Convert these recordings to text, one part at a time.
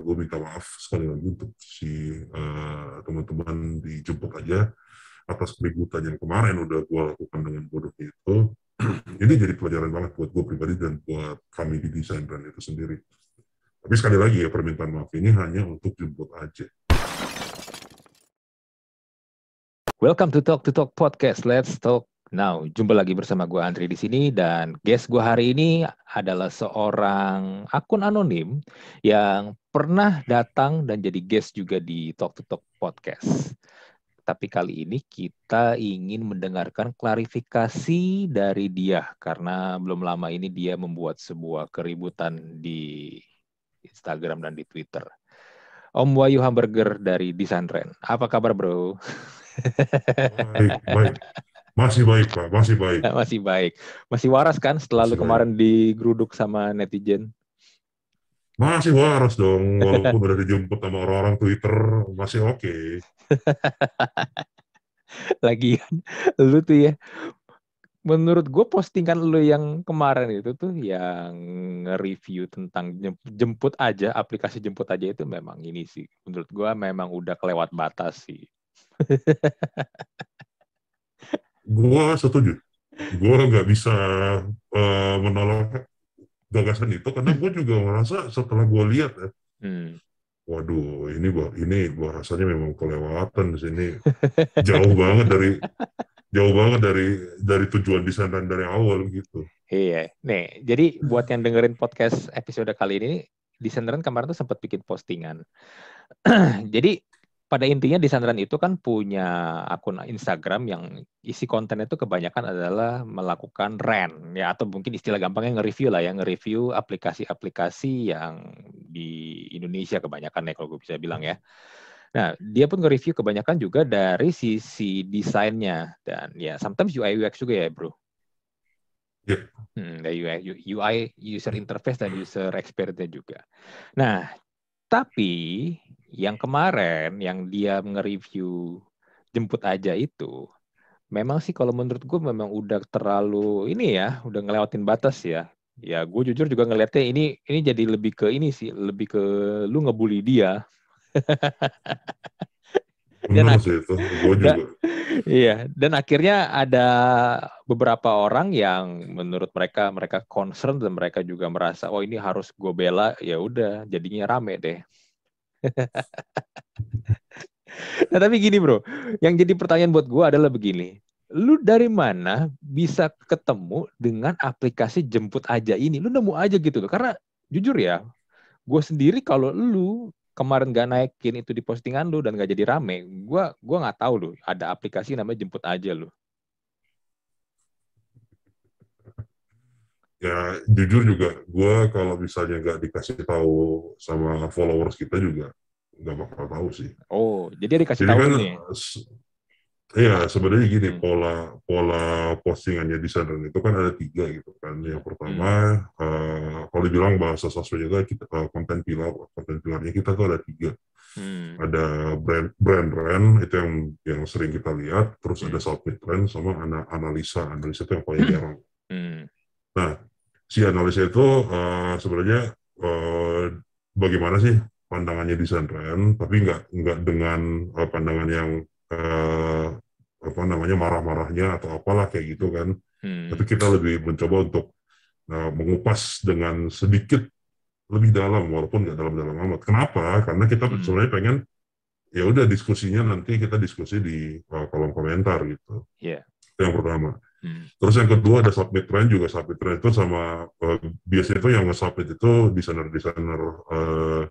gue minta maaf sekali lagi untuk si uh, teman-teman dijemput aja. Atas keributan yang kemarin udah gue lakukan dengan bodohnya itu. Ini jadi pelajaran banget buat gue pribadi dan buat kami di desain brand itu sendiri. Tapi sekali lagi ya permintaan maaf ini hanya untuk jemput aja. Welcome to Talk to Talk Podcast. Let's talk now. Jumpa lagi bersama gue Andri di sini dan guest gue hari ini adalah seorang akun anonim yang pernah datang dan jadi guest juga di Talk to Talk Podcast. Tapi kali ini kita ingin mendengarkan klarifikasi dari dia karena belum lama ini dia membuat sebuah keributan di Instagram dan di Twitter. Om Wahyu Hamburger dari Disandren. Apa kabar, Bro? Baik, baik. Masih baik, Pak. Masih baik. Masih baik. Masih waras kan setelah lu kemarin digeruduk sama netizen? Masih waras dong, walaupun udah dijemput sama orang-orang Twitter, masih oke. Okay. Lagian, lu tuh ya, menurut gue postingan lu yang kemarin itu tuh yang review tentang jemput aja, aplikasi jemput aja itu memang ini sih. Menurut gue memang udah kelewat batas sih. gue setuju. Gue nggak bisa uh, menolak gagasan itu karena gue juga merasa setelah gue lihat ya, hmm. waduh ini ini bahasanya memang kelewatan di sini jauh banget dari jauh banget dari dari tujuan desain dan dari awal gitu. Iya, nih jadi buat yang dengerin podcast episode kali ini, desaineran kemarin tuh sempat bikin postingan. jadi pada intinya di Sandran itu kan punya akun Instagram yang isi konten itu kebanyakan adalah melakukan rent ya atau mungkin istilah gampangnya nge-review lah ya nge-review aplikasi-aplikasi yang di Indonesia kebanyakan ya kalau gue bisa bilang ya. Nah, dia pun nge-review kebanyakan juga dari sisi desainnya dan ya sometimes UI UX juga ya, Bro. Yeah. Hmm, UI, UI user interface dan user experience juga. Nah, tapi yang kemarin yang dia nge-review jemput aja itu memang sih kalau menurut gue memang udah terlalu ini ya udah ngelewatin batas ya. Ya gue jujur juga ngelihatnya ini ini jadi lebih ke ini sih lebih ke lu ngebully dia. Dan sih itu gue juga. iya dan akhirnya ada beberapa orang yang menurut mereka mereka concern dan mereka juga merasa oh ini harus gue bela. Ya udah jadinya rame deh nah tapi gini bro, yang jadi pertanyaan buat gue adalah begini. Lu dari mana bisa ketemu dengan aplikasi jemput aja ini? Lu nemu aja gitu loh. Karena jujur ya, gue sendiri kalau lu kemarin gak naikin itu di postingan lu dan gak jadi rame, gue gua nggak tahu loh ada aplikasi namanya jemput aja lu. Ya jujur juga gue kalau misalnya nggak dikasih tahu sama followers kita juga nggak bakal tahu sih. Oh, jadi dikasih jadi tahu kan, nih. Iya, sebenarnya gini hmm. pola pola postingannya di sana itu kan ada tiga gitu kan. Yang pertama hmm. uh, kalau dibilang bahasa sosmed juga kita uh, konten pilar, konten pilarnya kita tuh ada tiga. Hmm. Ada brand brand brand itu yang yang sering kita lihat, terus hmm. ada submit trend sama ana, analisa, analisa itu yang paling jarang. Hmm. Nah, si analisa itu uh, sebenarnya uh, bagaimana sih pandangannya di Sandren, tapi nggak nggak dengan uh, pandangan yang uh, apa namanya marah-marahnya atau apalah kayak gitu kan. Hmm. Tapi kita lebih mencoba untuk uh, mengupas dengan sedikit lebih dalam walaupun nggak dalam-dalam amat. Kenapa? Karena kita hmm. sebenarnya pengen ya udah diskusinya nanti kita diskusi di uh, kolom komentar gitu. Yeah. yang pertama. Hmm. Terus yang kedua ada submit trend juga submit trend itu sama uh, biasanya itu yang nge-submit itu desainer-desainer uh,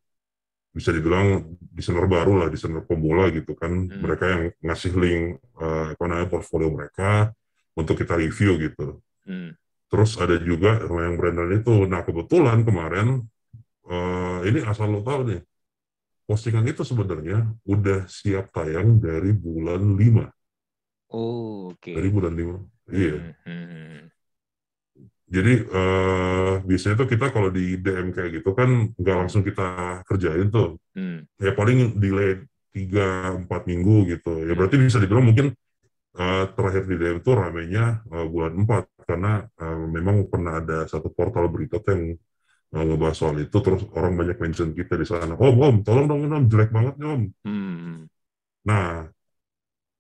bisa dibilang desainer baru lah, desainer pemula gitu kan. Hmm. Mereka yang ngasih link uh, apa namanya portfolio mereka untuk kita review gitu. Hmm. Terus ada juga yang brandon itu. Nah kebetulan kemarin uh, ini asal lo tahu nih, postingan itu sebenarnya udah siap tayang dari bulan 5. Oh, oke. Okay. Dari bulan 5 Iya. Hmm, hmm. Jadi uh, biasanya tuh kita kalau di DM kayak gitu kan nggak langsung kita kerjain tuh. Hmm. Ya paling delay tiga empat minggu gitu. Ya hmm. berarti bisa dibilang mungkin uh, terakhir di DM tuh ramenya uh, bulan 4 karena uh, memang pernah ada satu portal berita yang uh, ngebahas soal itu terus orang banyak mention kita di sana om om tolong dong om jelek banget nih om Hmm. nah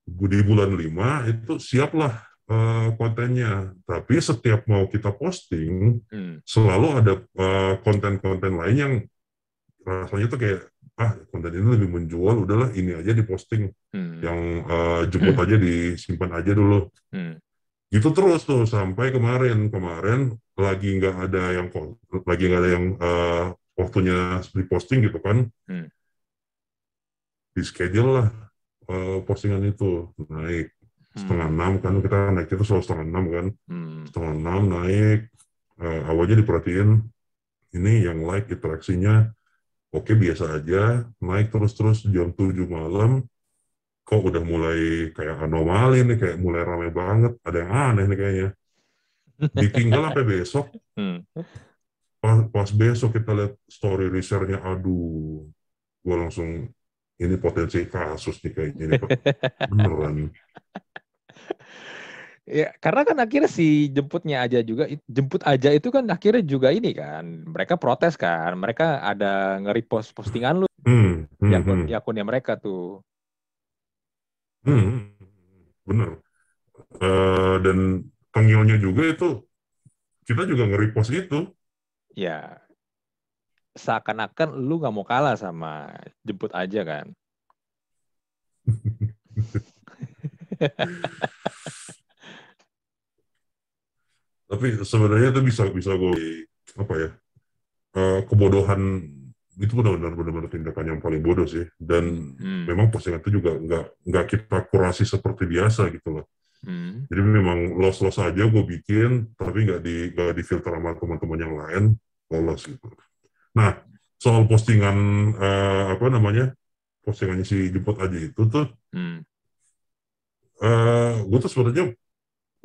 di bulan 5 itu siaplah uh, kontennya tapi setiap mau kita posting Hmm. selalu ada uh, konten-konten lain yang rasanya tuh kayak ah konten ini lebih menjual udahlah ini aja diposting Hmm. yang uh, jemput aja disimpan aja dulu Hmm. gitu terus tuh sampai kemarin kemarin lagi nggak ada yang lagi nggak ada yang uh, waktunya diposting gitu kan Hmm. di schedule lah uh, postingan itu naik setengah Hmm. enam kan kita naik itu selalu setengah enam kan Hmm. setengah enam naik uh, awalnya diperhatiin ini yang like interaksinya oke biasa aja naik terus terus jam 7 malam kok udah mulai kayak anomali nih kayak mulai ramai banget ada yang aneh nih kayaknya ditinggal sampai besok Hmm. pas, pas besok kita lihat story resernya aduh gua langsung ini potensi kasus nih kayaknya nih beneran Ya, karena kan akhirnya si jemputnya aja juga, jemput aja itu kan akhirnya juga ini kan, mereka protes kan, mereka ada nge-repost postingan lu hmm, hmm, di akun hmm, di akunnya mereka tuh. hmm, hmm. bener Eh, dan tengilnya juga itu kita juga nge-repost itu Ya, seakan-akan lu nggak mau kalah sama jemput aja kan. tapi sebenarnya itu bisa bisa gue apa ya eh, kebodohan itu benar-benar benar-benar tindakan yang paling bodoh sih dan Hmm. memang postingan itu juga nggak nggak kita kurasi seperti biasa gitu loh Hmm. jadi memang los los aja gue bikin tapi nggak di nggak di filter sama teman-teman yang lain lolos gitu nah soal postingan eh, apa namanya postingannya si jemput aja itu tuh Hmm. eh gue tuh sebenarnya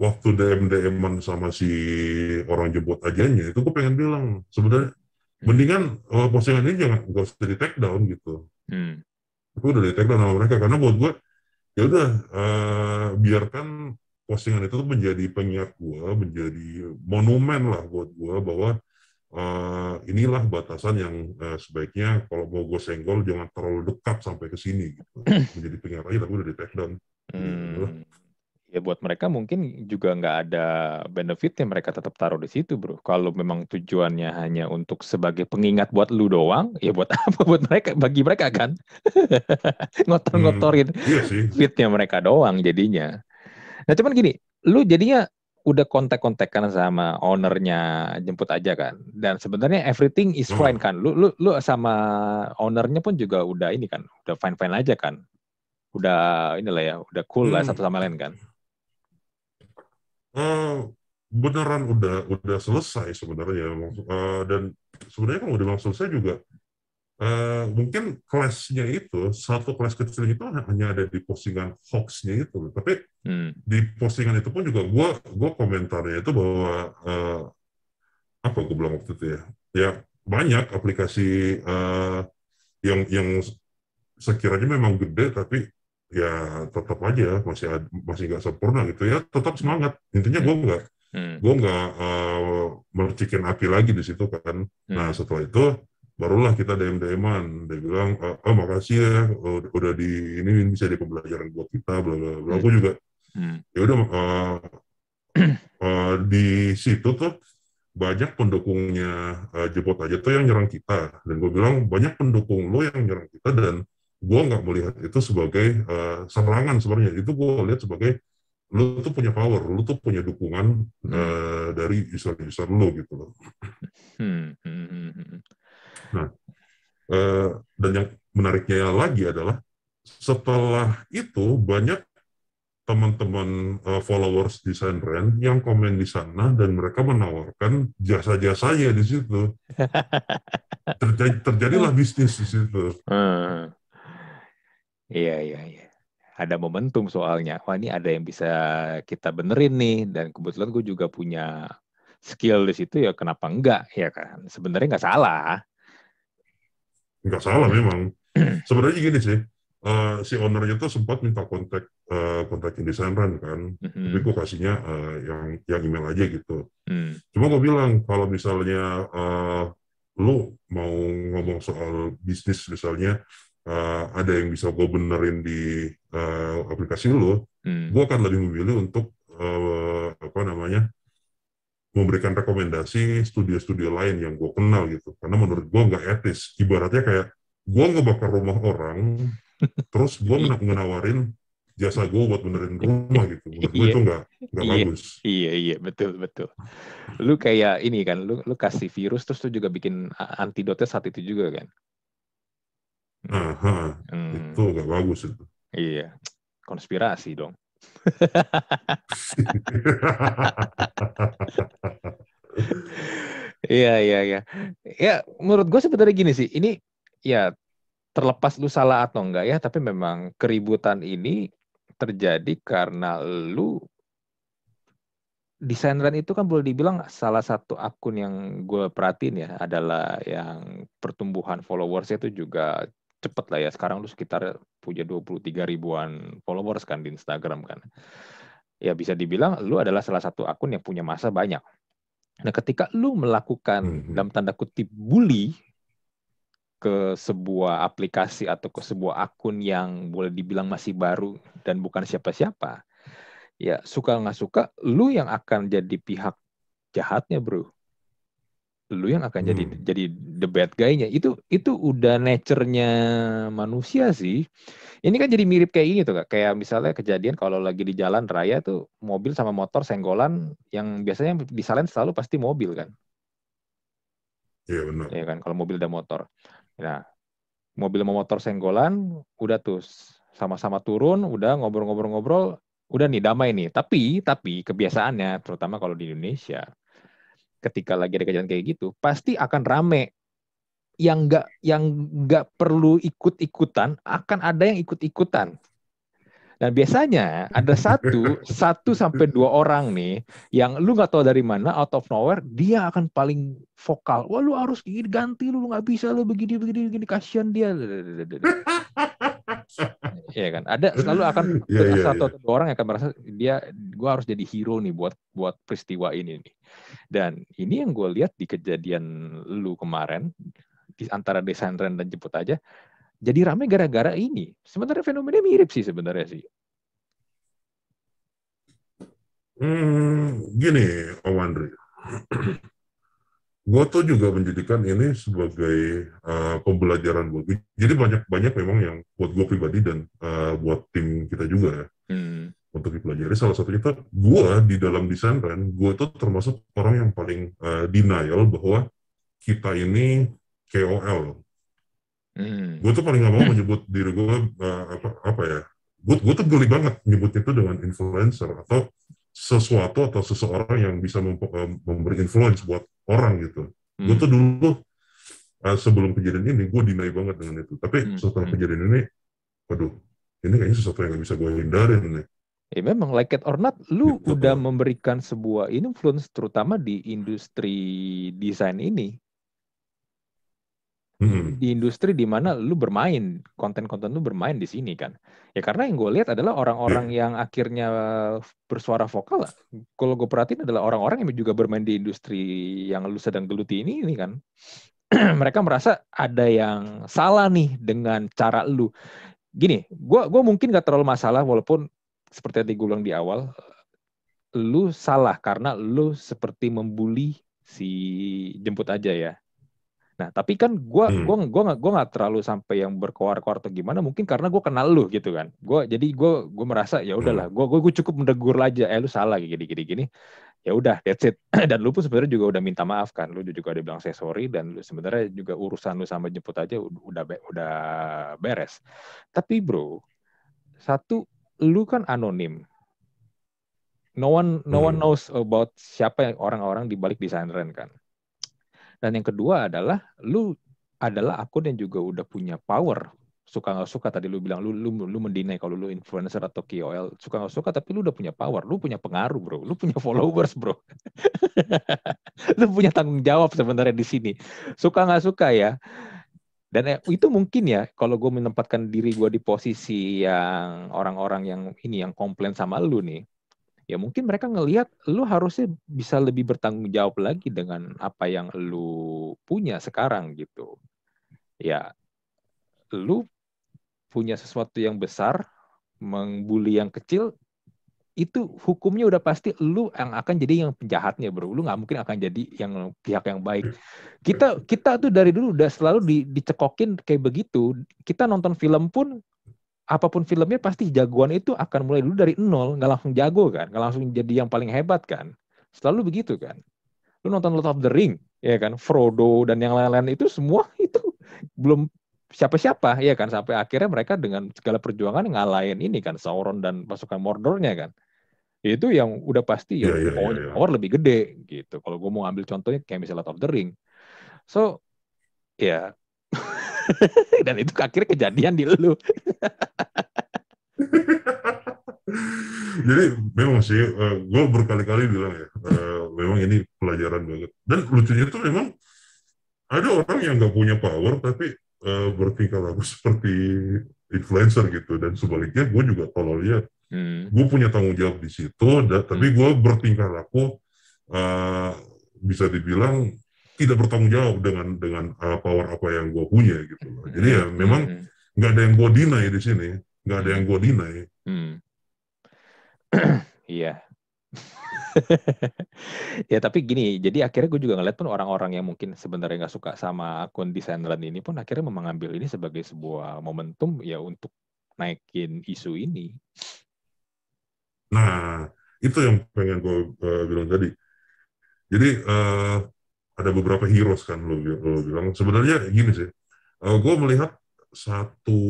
waktu DM DM-an sama si orang jemput ajanya itu gue pengen bilang sebenarnya mendingan eh, postingan ini jangan nggak usah di take down gitu. Hmm. gue udah di take down sama mereka karena buat gue ya udah eh, biarkan postingan itu tuh menjadi pengingat gue menjadi monumen lah buat gue bahwa eh, inilah batasan yang eh, sebaiknya kalau mau gue senggol jangan terlalu dekat sampai ke sini gitu. Menjadi pengingat aja tapi udah di take down. Hmm. Ya buat mereka mungkin juga nggak ada benefitnya mereka tetap taruh di situ bro. Kalau memang tujuannya hanya untuk sebagai pengingat buat lu doang, ya buat apa buat mereka? Bagi mereka kan ngotor-ngotorin iya sih fitnya mereka doang jadinya. Nah cuman gini, lu jadinya udah kontak-kontakan sama ownernya jemput aja kan, dan sebenarnya everything is Hmm. fine kan. Lu lu lu sama ownernya pun juga udah ini kan, udah fine fine aja kan. Udah inilah ya, udah cool lah Hmm. satu sama lain kan. Eh, beneran udah udah selesai sebenarnya. Eh, dan sebenarnya kalau udah memang selesai juga eh, mungkin kelasnya itu satu kelas kecil itu hanya ada di postingan hoaxnya itu. Tapi Hmm. di postingan itu pun juga gua gua komentarnya itu bahwa eh, apa gue bilang waktu itu ya? Ya banyak aplikasi eh, yang yang sekiranya memang gede tapi ya tetap aja masih ad- masih nggak sempurna gitu ya tetap semangat intinya gue nggak Hmm. gue nggak eh, mercikin api lagi di situ kan nah Hmm. setelah itu barulah kita dm dman dia bilang oh makasih ya udah, udah di ini bisa di pembelajaran buat kita bla bla bla Hmm. gue juga Hmm. ya udah eh, eh, di situ tuh banyak pendukungnya eh, jemput aja tuh yang nyerang kita dan gue bilang banyak pendukung lo yang nyerang kita dan gue nggak melihat itu sebagai eh, serangan sebenarnya itu gue lihat sebagai lo tuh punya power lo tuh punya dukungan eh, dari user-user lo gitu loh Hmm. Hmm. Hmm. Hmm. Eh, dan yang menariknya lagi adalah setelah itu banyak teman-teman eh, followers desain brand yang komen di sana dan mereka menawarkan jasa-jasanya di situ. Terjadi, terjadilah bisnis di situ. Hmm. Iya, iya, iya. Ada momentum soalnya. Wah, ini ada yang bisa kita benerin nih. Dan kebetulan gue juga punya skill di situ ya kenapa enggak ya kan sebenarnya nggak salah Nggak salah memang. Sebenarnya gini sih, eh, si ownernya tuh sempat minta kontak eh, kontakin desain brand kan, tapi Mhm. gue kasihnya eh, yang yang email aja gitu. Hmm. Cuma gue bilang kalau misalnya eh, lu mau ngomong soal bisnis misalnya uh, ada yang bisa gue benerin di uh, aplikasi lu, hmm. gue akan lebih memilih untuk uh, apa namanya memberikan rekomendasi studio-studio lain yang gue kenal gitu. Karena menurut gue nggak etis. Ibaratnya kayak gue ngebakar rumah orang terus gue menawarin jasa gue buat benerin rumah gitu. Menurut gue iya. itu nggak nggak iya, bagus. Iya iya. Betul betul. Lu kayak ini kan lu lu kasih virus terus lu juga bikin antidotnya saat itu juga kan Aha, hmm. itu nggak bagus itu iya konspirasi dong Iya iya iya. Ya menurut gue sebenarnya gini sih. Ini ya terlepas lu salah atau enggak ya, tapi memang keributan ini terjadi karena lu desainer itu kan boleh dibilang salah satu akun yang gue perhatiin ya adalah yang pertumbuhan followersnya itu juga cepet lah ya. Sekarang lu sekitar punya 23 ribuan followers kan di Instagram kan. Ya bisa dibilang lu adalah salah satu akun yang punya masa banyak. Nah ketika lu melakukan hmm. dalam tanda kutip bully ke sebuah aplikasi atau ke sebuah akun yang boleh dibilang masih baru dan bukan siapa-siapa, ya suka nggak suka, lu yang akan jadi pihak jahatnya bro lu yang akan jadi hmm. jadi the bad guy-nya. Itu itu udah nature-nya manusia sih. Ini kan jadi mirip kayak ini tuh kak. Kayak misalnya kejadian kalau lagi di jalan raya tuh mobil sama motor senggolan yang biasanya disalahin selalu pasti mobil kan? Iya benar. Iya kan? Kalau mobil dan motor. Nah mobil sama motor senggolan udah tuh sama-sama turun udah ngobrol-ngobrol-ngobrol udah nih damai nih. Tapi tapi kebiasaannya terutama kalau di Indonesia ketika lagi ada kejadian kayak gitu pasti akan rame. Yang nggak yang nggak perlu ikut-ikutan akan ada yang ikut-ikutan. Dan biasanya ada satu satu sampai dua orang nih yang lu nggak tahu dari mana out of nowhere dia akan paling vokal. Wah lu harus ganti lu nggak bisa lu begini begini begini kasihan dia Iya kan? Ada selalu akan yeah, yeah, satu yeah. atau dua orang yang akan merasa dia gue harus jadi hero nih buat buat peristiwa ini nih. Dan ini yang gue lihat di kejadian lu kemarin di antara desain dan jemput aja jadi rame gara-gara ini. Sebenarnya fenomena mirip sih sebenarnya sih. Hmm, gini Om Andri gue tuh juga menjadikan ini sebagai uh, pembelajaran buat gue. Jadi banyak banyak memang yang buat gue pribadi dan uh, buat tim kita juga ya hmm. untuk dipelajari. Salah satunya tuh gue di dalam desain kan, gue tuh termasuk orang yang paling uh, denial bahwa kita ini KOL. Hmm. Gue tuh paling nggak mau menyebut diri gue uh, apa apa ya. Gue gue tuh geli banget menyebut itu dengan influencer atau sesuatu atau seseorang yang bisa memberi influence buat orang gitu. Hmm. Gue tuh dulu uh, sebelum kejadian ini gue deny banget dengan itu. Tapi hmm. setelah hmm. kejadian ini, waduh, ini kayaknya sesuatu yang gak bisa gue hindarin nih. Ya memang like it or not, lu gitu. udah memberikan sebuah influence terutama di industri desain ini hmm. di industri di mana lu bermain konten-konten lu bermain di sini kan ya karena yang gue lihat adalah orang-orang yeah. yang akhirnya bersuara vokal kalau gue perhatiin adalah orang-orang yang juga bermain di industri yang lu sedang geluti ini ini kan mereka merasa ada yang salah nih dengan cara lu gini gue gua mungkin gak terlalu masalah walaupun seperti yang gue bilang di awal lu salah karena lu seperti membuli si jemput aja ya Nah, tapi kan gue hmm. gua gua nggak gua nggak terlalu sampai yang berkoar-koar atau gimana, mungkin karena gue kenal lu gitu kan. Gue jadi gue gue merasa ya udahlah, gue hmm. gue cukup mendegur aja, eh lu salah gini gini gini. Ya udah, that's it. dan lu pun sebenarnya juga udah minta maaf kan, lu juga udah bilang saya sorry dan lu sebenarnya juga urusan lu sama jemput aja udah udah beres. Tapi bro, satu lu kan anonim. No one no one hmm. knows about siapa yang orang-orang di balik desainer kan dan yang kedua adalah lu adalah akun yang juga udah punya power. Suka nggak suka tadi lu bilang lu lu lu mendinai kalau lu influencer atau KOL suka nggak suka tapi lu udah punya power, lu punya pengaruh bro, lu punya followers bro, lu punya tanggung jawab sebenarnya di sini. Suka nggak suka ya. Dan eh, itu mungkin ya kalau gue menempatkan diri gue di posisi yang orang-orang yang ini yang komplain sama lu nih, ya mungkin mereka ngelihat lu harusnya bisa lebih bertanggung jawab lagi dengan apa yang lu punya sekarang gitu. Ya, lu punya sesuatu yang besar, mengbuli yang kecil, itu hukumnya udah pasti lu yang akan jadi yang penjahatnya bro. Lu nggak mungkin akan jadi yang pihak yang baik. Kita kita tuh dari dulu udah selalu di, dicekokin kayak begitu. Kita nonton film pun apa pun filmnya pasti jagoan itu akan mulai dulu dari nol nggak langsung jago kan nggak langsung jadi yang paling hebat kan selalu begitu kan lu nonton Lord of the Ring ya kan Frodo dan yang lain-lain itu semua itu belum siapa-siapa ya kan sampai akhirnya mereka dengan segala perjuangan ngalahin ini kan Sauron dan pasukan Mordornya kan itu yang udah pasti ya yeah, power, yeah. power lebih gede gitu. Kalau gue mau ambil contohnya kayak misalnya Lord of the Ring. So ya. dan itu akhirnya kejadian di lu. Jadi memang sih, uh, eh, gue berkali-kali bilang ya, uh, memang ini pelajaran banget. Dan lucunya itu memang ada orang yang nggak punya power tapi uh, bertingkah laku seperti influencer gitu. Dan sebaliknya gue juga kalau lihat Hmm. Gue punya tanggung jawab di situ, dan, tapi hmm. gue bertingkah laku uh, bisa dibilang tidak bertanggung jawab dengan dengan uh, power apa yang gue punya gitu loh. Jadi ya hmm. memang nggak ada yang gue deny di sini, nggak ada yang gue. Hmm. Iya. ya tapi gini, jadi akhirnya gue juga ngeliat pun orang-orang yang mungkin sebenarnya nggak suka sama akun desainer ini pun akhirnya mengambil ini sebagai sebuah momentum ya untuk naikin isu ini. Nah, itu yang pengen gue uh, bilang tadi. Jadi uh, ada beberapa heroes kan lo, lo bilang. Sebenarnya gini sih, uh, gue melihat satu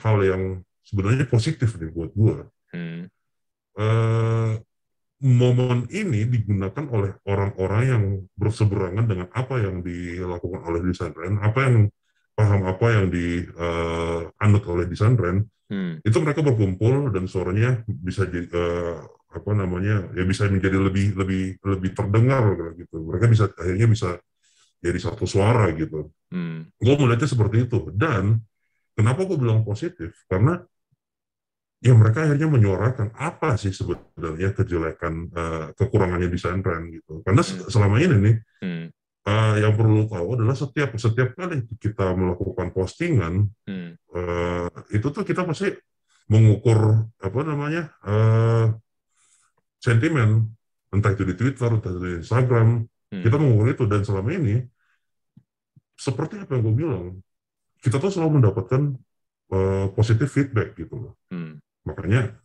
hal yang sebenarnya positif nih buat gue. Hmm. Uh, momen ini digunakan oleh orang-orang yang berseberangan dengan apa yang dilakukan oleh desain apa yang paham apa yang dianut uh, oleh desain hmm. itu mereka berkumpul dan suaranya bisa jadi uh, apa namanya ya bisa menjadi lebih lebih lebih terdengar gitu mereka bisa akhirnya bisa jadi satu suara gitu hmm. gue melihatnya seperti itu dan kenapa gue bilang positif karena ya mereka akhirnya menyuarakan apa sih sebenarnya kejelekan uh, kekurangannya desain brand gitu karena hmm. selama ini nih hmm. uh, yang perlu tahu adalah setiap setiap kali kita melakukan postingan hmm. uh, itu tuh kita pasti mengukur apa namanya uh, sentimen entah itu di Twitter entah itu di Instagram hmm. kita mengukur itu dan selama ini seperti apa yang gue bilang kita tuh selalu mendapatkan uh, positif feedback gitu loh hmm. makanya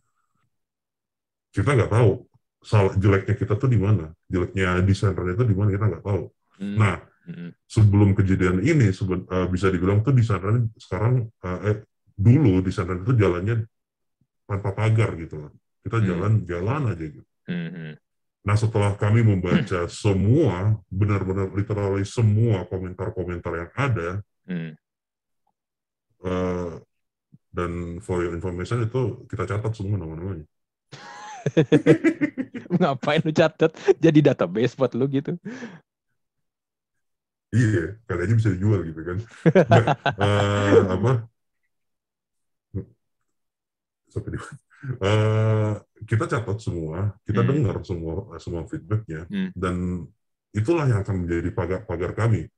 kita nggak tahu salah jeleknya kita tuh di mana jeleknya desainer itu di mana kita nggak tahu hmm. nah hmm. sebelum kejadian ini seben, uh, bisa dibilang tuh desainer sekarang uh, eh, dulu desainer itu jalannya tanpa pagar gitu loh kita jalan-jalan hmm. aja gitu. Hmm. Nah setelah kami membaca semua, benar-benar literally semua komentar-komentar yang ada, hmm. uh, dan for your information itu kita catat semua nama-namanya. Ngapain lu catat? Jadi database buat lu gitu? Iya, kali aja bisa dijual gitu kan. Nah, uh, apa? Sampai di uh, kita catat semua, kita hmm. dengar semua semua feedbacknya, hmm. dan itulah yang akan menjadi pagar-pagar kami.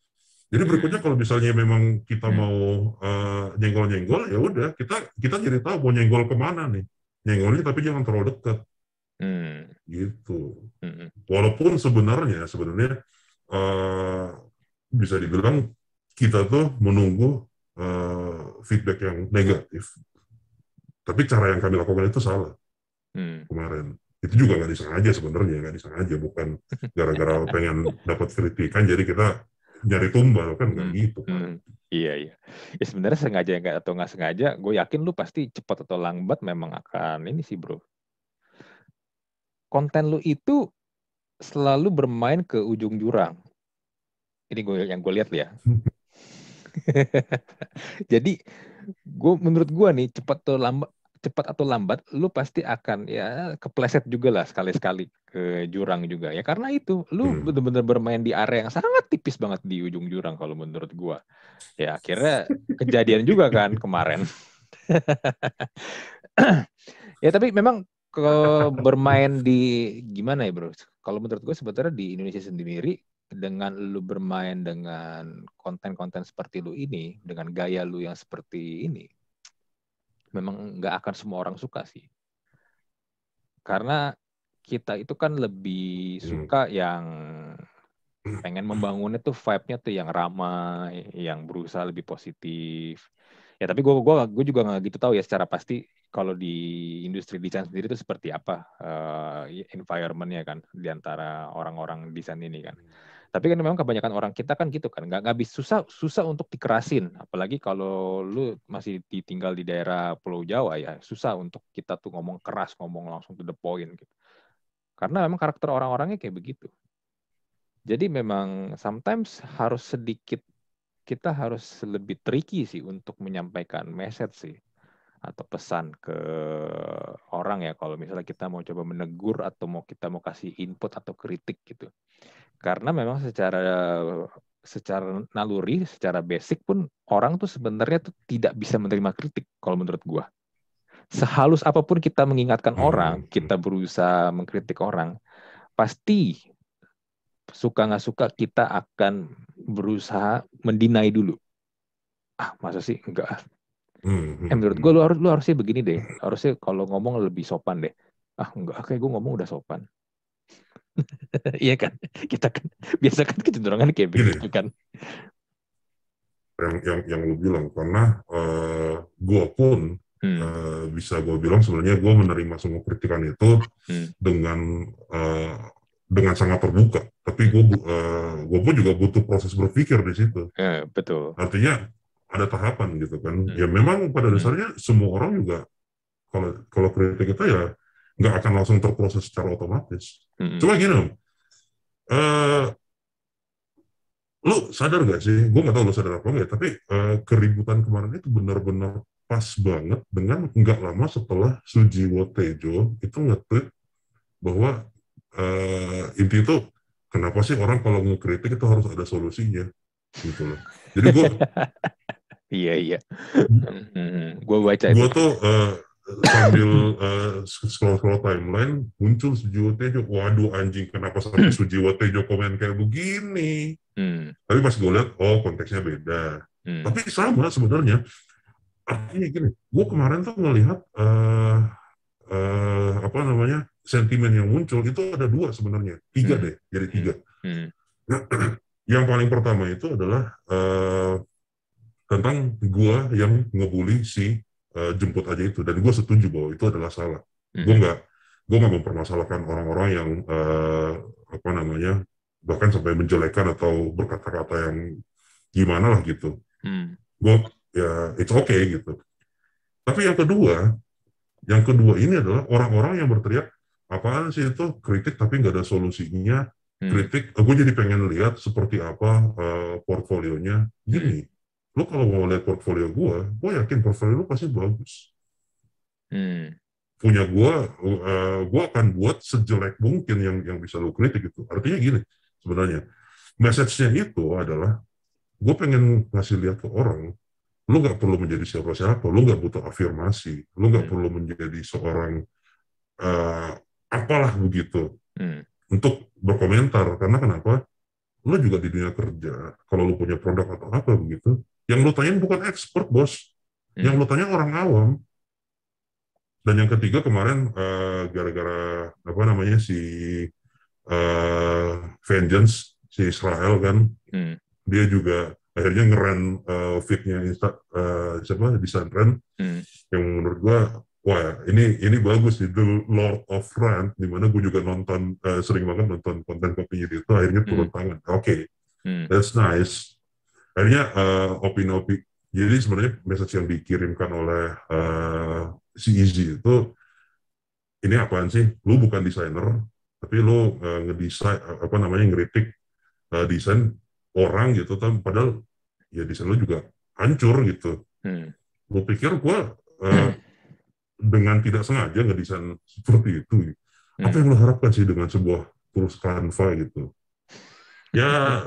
Jadi hmm. berikutnya kalau misalnya memang kita hmm. mau uh, nyenggol-nyenggol, ya udah kita kita jadi tahu mau nyenggol ke mana nih. Nyenggolnya tapi jangan terlalu dekat. Hmm. Gitu. Hmm. Walaupun sebenarnya sebenarnya uh, bisa dibilang kita tuh menunggu uh, feedback yang negatif tapi cara yang kami lakukan itu salah hmm. kemarin. Itu juga nggak disengaja sebenarnya, nggak disengaja, bukan gara-gara pengen dapat kritikan jadi kita nyari tumbal kan nggak hmm. gitu kan. Hmm. Iya iya. Ya sebenarnya sengaja nggak atau nggak sengaja, gue yakin lu pasti cepat atau lambat memang akan ini sih bro. Konten lu itu selalu bermain ke ujung jurang. Ini gue yang gue lihat ya. Jadi gue menurut gue nih cepat atau lambat cepat atau lambat lu pasti akan ya kepleset juga lah sekali-sekali ke jurang juga ya karena itu lu hmm. benar-benar bermain di area yang sangat tipis banget di ujung jurang kalau menurut gua ya akhirnya kejadian juga kan kemarin ya tapi memang ke bermain di gimana ya bro? Kalau menurut gue sebetulnya di Indonesia sendiri dengan lu bermain dengan konten-konten seperti lu ini, dengan gaya lu yang seperti ini, memang nggak akan semua orang suka sih. Karena kita itu kan lebih hmm. suka hmm. yang pengen membangunnya tuh vibe-nya tuh yang ramai, yang berusaha lebih positif. Ya tapi gue gua gue juga nggak gitu tahu ya secara pasti kalau di industri desain sendiri itu seperti apa uh, environment-nya kan di antara orang-orang desain ini kan. Tapi kan memang kebanyakan orang kita kan gitu kan, nggak nggak bisa susah susah untuk dikerasin, apalagi kalau lu masih ditinggal di daerah Pulau Jawa ya susah untuk kita tuh ngomong keras, ngomong langsung to the point gitu. Karena memang karakter orang-orangnya kayak begitu. Jadi memang sometimes harus sedikit kita harus lebih tricky sih untuk menyampaikan message sih atau pesan ke orang ya kalau misalnya kita mau coba menegur atau mau kita mau kasih input atau kritik gitu. Karena memang secara secara naluri, secara basic pun orang tuh sebenarnya tuh tidak bisa menerima kritik kalau menurut gua. Sehalus apa pun kita mengingatkan hmm. orang, kita berusaha mengkritik orang, pasti suka nggak suka kita akan berusaha mendinai dulu. Ah, masa sih enggak? Hmm, eh, menurut gue lu harus lu harusnya begini deh. Harusnya kalau ngomong lebih sopan deh. Ah, enggak, kayak gue ngomong udah sopan. iya kan kita kan biasa kan kecenderungan kayak begitu kan yang yang yang lu bilang karena uh, eh, gue pun hmm. uh, bisa gue bilang sebenarnya gue menerima semua kritikan itu hmm. dengan uh, dengan sangat terbuka tapi gue uh, gue pun juga butuh proses berpikir di situ ya, betul artinya ada tahapan gitu kan hmm. ya memang pada hmm. dasarnya hmm. semua orang juga kalau kalau kritik kita ya nggak akan langsung terproses secara otomatis. Mm-hmm. Cuma gini, uh, lu sadar gak sih? Gue nggak tahu lu sadar apa nggak, tapi uh, keributan kemarin itu benar-benar pas banget dengan nggak lama setelah Sujiwo Tejo itu nge-tweet bahwa uh, inti itu kenapa sih orang kalau ngekritik itu harus ada solusinya gitu loh. Jadi gue iya iya, mm-hmm. gue baca. Gue tuh uh, sambil uh, scroll-scroll timeline muncul Sujiwo Tejo. Waduh anjing kenapa sampai Sujiwo Tejo komen kayak begini? Hmm. Tapi pas gue lihat oh konteksnya beda. Hmm. Tapi sama sebenarnya. Artinya gini, gue kemarin tuh ngelihat uh, uh, apa namanya sentimen yang muncul itu ada dua sebenarnya, tiga hmm. deh, jadi tiga. Hmm. Nah, yang paling pertama itu adalah uh, tentang gue yang ngebully si uh, jemput aja itu. Dan gue setuju bahwa itu adalah salah. Hmm. gue nggak gue nggak mempermasalahkan orang-orang yang uh, apa namanya bahkan sampai menjelekan atau berkata-kata yang gimana lah gitu. Hmm. gue ya it's okay gitu. Tapi yang kedua yang kedua ini adalah orang-orang yang berteriak apaan sih itu? Kritik tapi nggak ada solusinya. Hmm. kritik gue jadi pengen lihat seperti apa uh, portfolionya. Gini lo kalau mau lihat portfolio gue, gue yakin portfolio lo pasti bagus. Hmm. Punya gue, uh, gue akan buat sejelek mungkin yang yang bisa lo kritik itu. Artinya gini, sebenarnya message-nya itu adalah gue pengen ngasih lihat ke orang, lo nggak perlu menjadi siapa-siapa, lo nggak butuh afirmasi, lo nggak hmm. perlu menjadi seorang uh, apalah begitu hmm. untuk berkomentar. Karena kenapa? Lo juga di dunia kerja, kalau lo punya produk atau apa begitu, yang lu tanyain bukan expert, bos. Hmm. Yang lu tanya orang awam. Dan yang ketiga kemarin uh, gara-gara apa namanya si uh, Vengeance si Israel kan, hmm. dia juga akhirnya ngeren uh, fitnya Insta, uh, siapa trend hmm. yang menurut gua wah ini ini bagus The Lord of Rant di mana gue juga nonton uh, sering banget nonton konten kopinya itu akhirnya turun hmm. tangan oke okay, hmm. that's nice akhirnya uh, opini-opini jadi sebenarnya message yang dikirimkan oleh uh, si Easy itu ini apaan sih lu bukan desainer tapi lu uh, ngedesain apa namanya ngeritik uh, desain orang gitu kan padahal ya desain lu juga hancur gitu hmm. lu pikir gua uh, hmm. dengan tidak sengaja ngedesain seperti itu hmm. apa yang lu harapkan sih dengan sebuah tools Canva gitu ya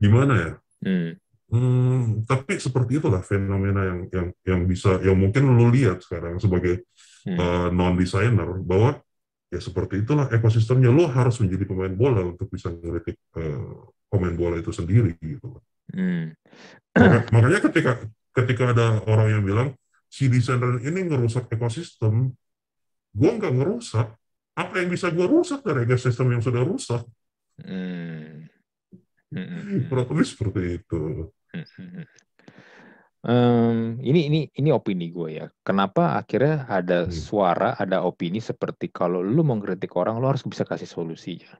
gimana ya? Hmm. Hmm, tapi seperti itulah fenomena yang yang yang bisa yang mungkin lo lihat sekarang sebagai hmm. uh, non designer bahwa ya seperti itulah ekosistemnya lo harus menjadi pemain bola untuk bisa ngeritik uh, pemain bola itu sendiri gitu. Hmm. makanya ketika ketika ada orang yang bilang si desainer ini ngerusak ekosistem, gue nggak ngerusak. Apa yang bisa gue rusak dari ekosistem yang sudah rusak? Hmm. Kurang lebih seperti itu. Um, ini ini ini opini gue ya. Kenapa akhirnya ada hmm. suara, ada opini seperti kalau lu mau kritik orang, lu harus bisa kasih solusinya.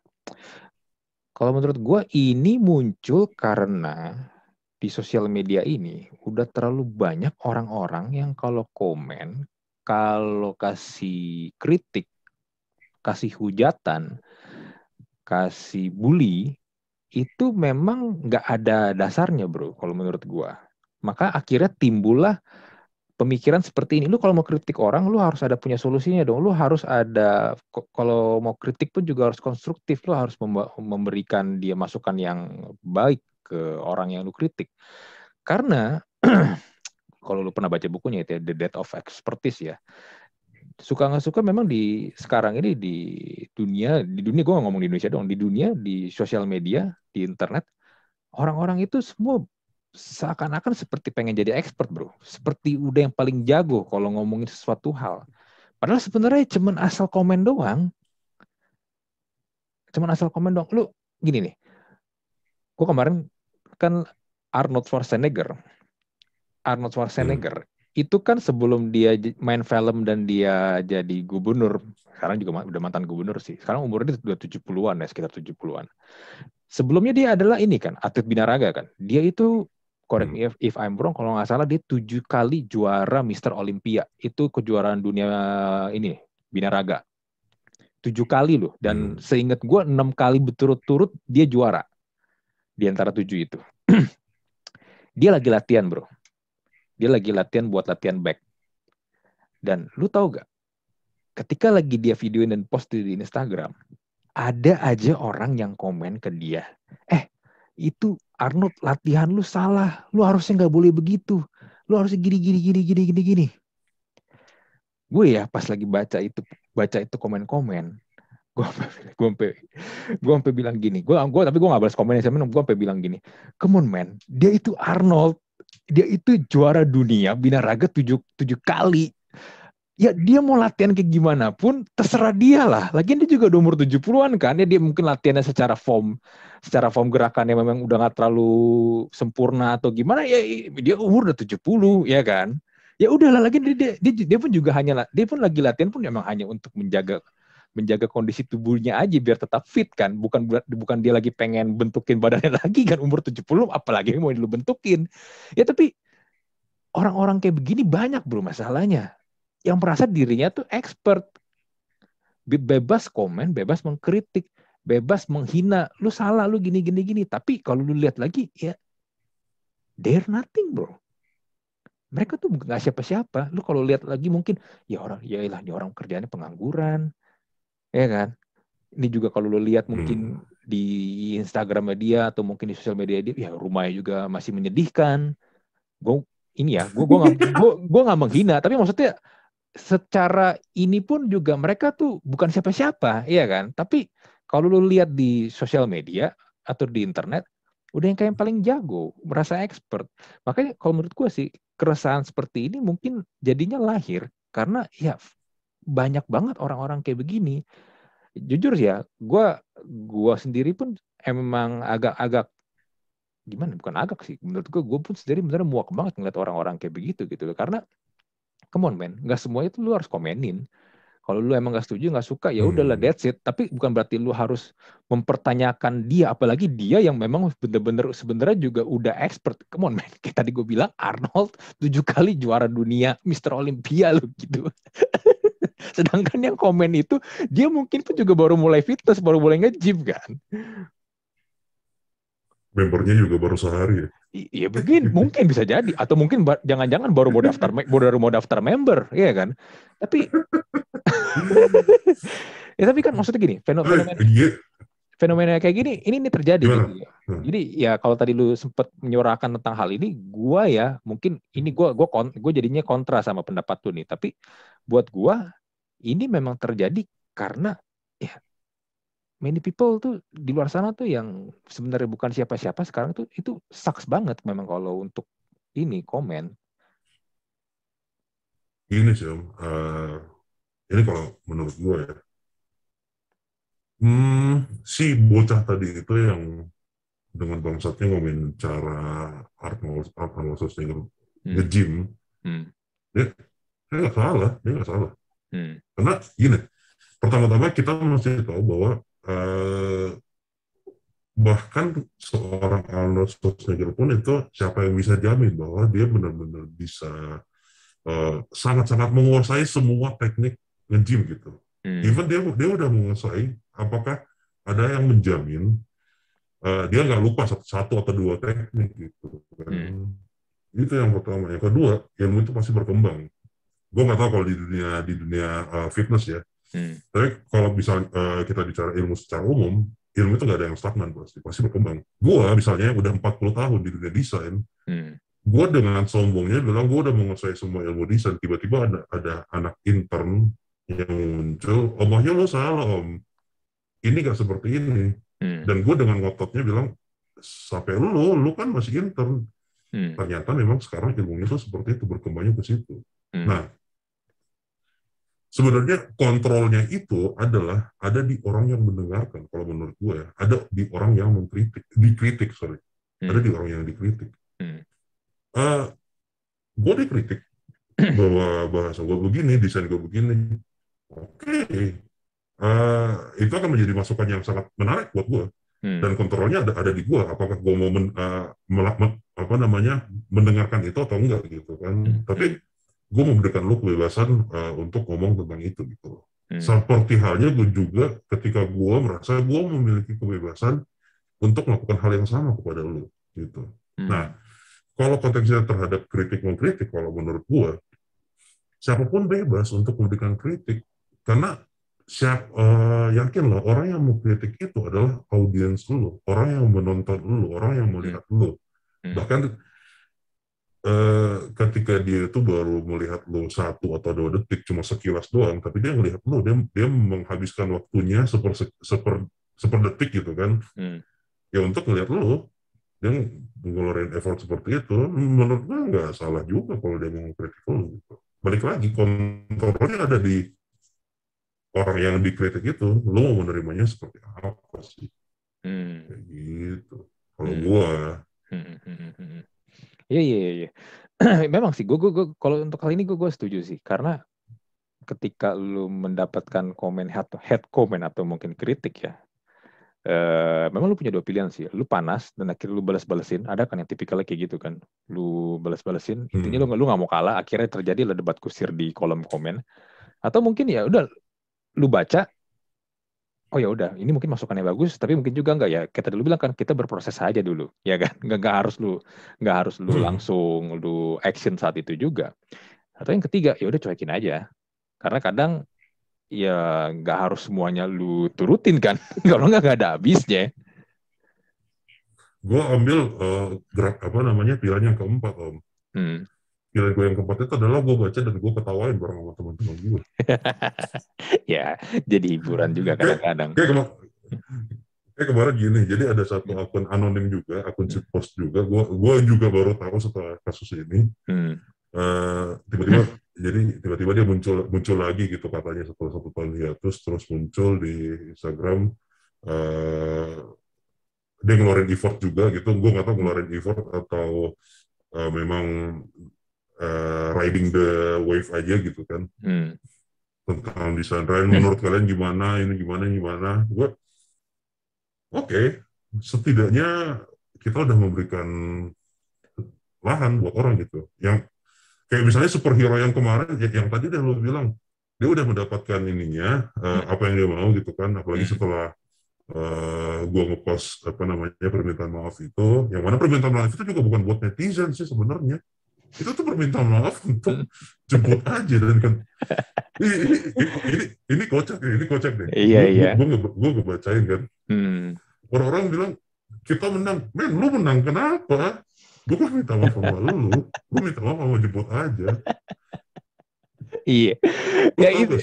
Kalau menurut gue ini muncul karena di sosial media ini udah terlalu banyak orang-orang yang kalau komen, kalau kasih kritik, kasih hujatan, kasih bully, itu memang nggak ada dasarnya bro kalau menurut gua. Maka akhirnya timbullah pemikiran seperti ini. Lu kalau mau kritik orang, lu harus ada punya solusinya dong. Lu harus ada, kalau mau kritik pun juga harus konstruktif. Lu harus memberikan dia masukan yang baik ke orang yang lu kritik. Karena kalau lu pernah baca bukunya itu ya, The Death of Expertise ya. Suka nggak suka memang di sekarang ini di dunia di dunia gue ngomong di Indonesia dong di dunia di sosial media di internet orang-orang itu semua seakan-akan seperti pengen jadi expert bro seperti udah yang paling jago kalau ngomongin sesuatu hal padahal sebenarnya cuman asal komen doang cuman asal komen doang lu gini nih gue kemarin kan Arnold Schwarzenegger. Arnold Schwarzenegger. Itu kan sebelum dia main film dan dia jadi gubernur, sekarang juga udah mantan gubernur sih. Sekarang umurnya udah 70-an ya, sekitar 70-an. Sebelumnya dia adalah ini kan, atlet binaraga kan. Dia itu correct me if, if I'm wrong, kalau nggak salah dia tujuh kali juara Mister Olympia. Itu kejuaraan dunia ini, binaraga. Tujuh kali loh. Dan hmm. seingat gue enam kali berturut-turut dia juara di antara tujuh itu. dia lagi latihan bro. Dia lagi latihan buat latihan back. Dan lu tahu gak? Ketika lagi dia videoin dan post di Instagram, ada aja orang yang komen ke dia, eh itu Arnold latihan lu salah, lu harusnya nggak boleh begitu, lu harusnya gini gini gini gini gini gini. Gue ya pas lagi baca itu baca itu komen-komen, gue gue gue sampai bilang gini gue gue tapi gue gak balas komennya sama gue sampai bilang gini come on man dia itu Arnold dia itu juara dunia binaraga tujuh tujuh kali ya dia mau latihan kayak gimana pun terserah dia lah. Lagian dia juga udah umur 70-an kan. Ya dia mungkin latihannya secara form secara form gerakannya memang udah gak terlalu sempurna atau gimana ya dia umur udah 70 ya kan. Ya udahlah lagi dia, dia dia pun juga hanya dia pun lagi latihan pun memang hanya untuk menjaga menjaga kondisi tubuhnya aja biar tetap fit kan. Bukan bukan dia lagi pengen bentukin badannya lagi kan umur 70 apalagi mau lu bentukin. Ya tapi orang-orang kayak begini banyak bro masalahnya. Yang merasa dirinya tuh expert. Bebas komen bebas mengkritik bebas menghina. Lu salah lu gini gini gini. Tapi kalau lu lihat lagi ya they're nothing bro. Mereka tuh nggak siapa-siapa. Lu kalau lihat lagi mungkin ya orang ya lah dia orang kerjanya pengangguran, ya kan? Ini juga kalau lo lihat mungkin hmm. di Instagram dia atau mungkin di sosial media dia ya rumahnya juga masih menyedihkan. Gue ini ya gue gue nggak gue gue nggak menghina tapi maksudnya secara ini pun juga mereka tuh bukan siapa-siapa ya kan? Tapi kalau lo lihat di sosial media atau di internet udah yang kayak yang paling jago merasa expert. Makanya kalau menurut gue sih keresahan seperti ini mungkin jadinya lahir karena ya banyak banget orang-orang kayak begini. Jujur ya, gue gua sendiri pun emang agak-agak gimana? Bukan agak sih, menurut gue, gue pun sendiri benar muak banget ngeliat orang-orang kayak begitu gitu. Karena, come on man, nggak semuanya itu lu harus komenin. Kalau lu emang gak setuju, gak suka, ya udahlah hmm. that's it. Tapi bukan berarti lu harus mempertanyakan dia, apalagi dia yang memang bener-bener sebenarnya juga udah expert. Come on man, kayak tadi gue bilang Arnold tujuh kali juara dunia, Mr. Olympia lu gitu. Sedangkan yang komen itu dia mungkin pun juga baru mulai fitness, baru mulai nge-gym kan. Membernya juga baru sehari ya. Iya begini, mungkin bisa jadi atau mungkin jangan-jangan baru mau daftar baru mau daftar member, iya kan? Tapi ya tapi kan maksudnya gini, fenomena eh, iya. fenomena kayak gini ini ini terjadi gitu. Hmm. Jadi ya kalau tadi lu sempat menyuarakan tentang hal ini, gua ya mungkin ini gua gua kon, gua jadinya kontra sama pendapat tuh nih. Tapi buat gua ini memang terjadi karena ya many people tuh di luar sana tuh yang sebenarnya bukan siapa-siapa sekarang tuh itu sucks banget memang kalau untuk ini komen. Ini sih uh, ini kalau menurut gue ya, hmm, si bocah tadi itu yang dengan bangsatnya ngomongin cara Arnold Arnold Schwarzenegger hmm. nge-gym, hmm. dia dia nggak salah, dia nggak salah. Hmm. Karena gini, pertama-tama kita mesti tahu bahwa uh, bahkan seorang Arnold Schwarzenegger pun itu siapa yang bisa jamin bahwa dia benar-benar bisa Eh, sangat-sangat uh, menguasai semua teknik nge-gym gitu. Hmm. Even dia dia udah menguasai, apakah ada yang menjamin uh, dia nggak lupa satu, satu atau dua teknik gitu. Kan. Hmm. Itu yang pertama. Yang kedua, ilmu itu pasti berkembang. Gue nggak tahu kalau di dunia di dunia uh, fitness ya. Hmm. Tapi kalau bisa uh, kita bicara ilmu secara umum, ilmu itu nggak ada yang stagnan pasti, pasti berkembang. Gue misalnya udah 40 tahun di dunia desain, hmm gue dengan sombongnya bilang gue udah menguasai semua ilmu desain tiba-tiba ada ada anak intern yang muncul omahnya lo salah om ini gak seperti ini hmm. dan gue dengan ngototnya bilang sampai lo lo kan masih intern hmm. ternyata memang sekarang ilmunya tuh seperti itu berkembangnya ke situ hmm. nah sebenarnya kontrolnya itu adalah ada di orang yang mendengarkan kalau menurut gue ya ada di orang yang mengkritik dikritik sorry hmm. ada di orang yang dikritik hmm uh, eh, gue dikritik bahwa bahasa gue begini, desain gue begini. Oke, okay. uh, eh, itu akan menjadi masukan yang sangat menarik buat gue. Hmm. Dan kontrolnya ada ada di gue. Apakah gue mau men, uh, melak, apa namanya mendengarkan itu atau enggak gitu kan? Hmm. Tapi gue memberikan lu kebebasan uh, untuk ngomong tentang itu gitu. Hmm. Seperti halnya gue juga ketika gue merasa gue memiliki kebebasan untuk melakukan hal yang sama kepada lu gitu. Hmm. Nah, kalau konteksnya terhadap kritik mengkritik, kalau menurut gue, siapa pun bebas untuk memberikan kritik. Karena siap uh, yakin loh orang yang mau kritik itu adalah audiens lu, orang yang menonton lu, orang yang melihat lu. Hmm. Bahkan uh, ketika dia itu baru melihat lu satu atau dua detik cuma sekilas doang, tapi dia melihat lu, dia dia menghabiskan waktunya seper seper seper detik gitu kan, hmm. ya untuk melihat lu, dia ngeluarin effort seperti itu, menurut gue nggak salah juga kalau dia mau kritik lo. Gitu. Balik lagi, kontrolnya ada di orang yang dikritik itu, lo mau menerimanya seperti apa sih? Hmm. Kayak gitu. Kalau hmm. gue. Hmm, hmm, hmm, iya, iya, iya. Memang sih, gue, gue, gue kalau untuk kali ini gue, gue setuju sih. Karena ketika lu mendapatkan komen head, head comment atau mungkin kritik ya, Uh, memang lu punya dua pilihan sih. Lu panas dan akhirnya lu balas-balesin. Ada kan yang tipikalnya kayak gitu kan. Lu balas-balesin. Intinya hmm. lu lu nggak mau kalah. Akhirnya terjadi lah debat kusir di kolom komen. Atau mungkin ya udah lu baca. Oh ya udah, ini mungkin masukannya bagus, tapi mungkin juga enggak ya. Kita dulu bilang kan kita berproses aja dulu, ya kan? Enggak, enggak harus lu enggak harus lu hmm. langsung lu action saat itu juga. Atau yang ketiga, ya udah cuekin aja. Karena kadang ya nggak harus semuanya lu turutin kan kalau nggak nggak ada habisnya gue ambil uh, gerak apa namanya pilihan yang keempat om hmm. Pilihan gue yang keempat itu adalah gue baca dan gue ketawain bareng sama teman-teman gue ya jadi hiburan juga kadang-kadang. kayak, kayak, kayak kemarin gini jadi ada satu akun anonim juga akun hmm. post juga. Gue gue juga baru tahu setelah kasus ini. Hmm. uh, tiba-tiba jadi tiba-tiba dia muncul muncul lagi gitu katanya setelah satu tahun hiatus terus muncul di Instagram uh, dia ngeluarin effort juga gitu. Gue nggak tahu ngeluarin effort atau uh, memang uh, riding the wave aja gitu kan. Hmm. tentang desain. Ryan menurut kalian gimana ini gimana gimana? Gue oke. Okay, setidaknya kita udah memberikan lahan buat orang gitu. Yang kayak misalnya superhero yang kemarin yang tadi udah lo bilang dia udah mendapatkan ininya uh, apa yang dia mau gitu kan. Apalagi hmm. setelah uh, gua ngepost apa namanya permintaan maaf itu. Yang mana permintaan maaf itu juga bukan buat netizen sih sebenarnya itu tuh permintaan maaf untuk jemput aja dan kan ini ini ini, ini kocak ini kocak deh iya Gua- iya gua gua gua ngebacain kan hmm. orang-orang bilang kita menang men lu menang kenapa gue kan minta maaf sama lu gue minta maaf sama jemput aja iya ya itu?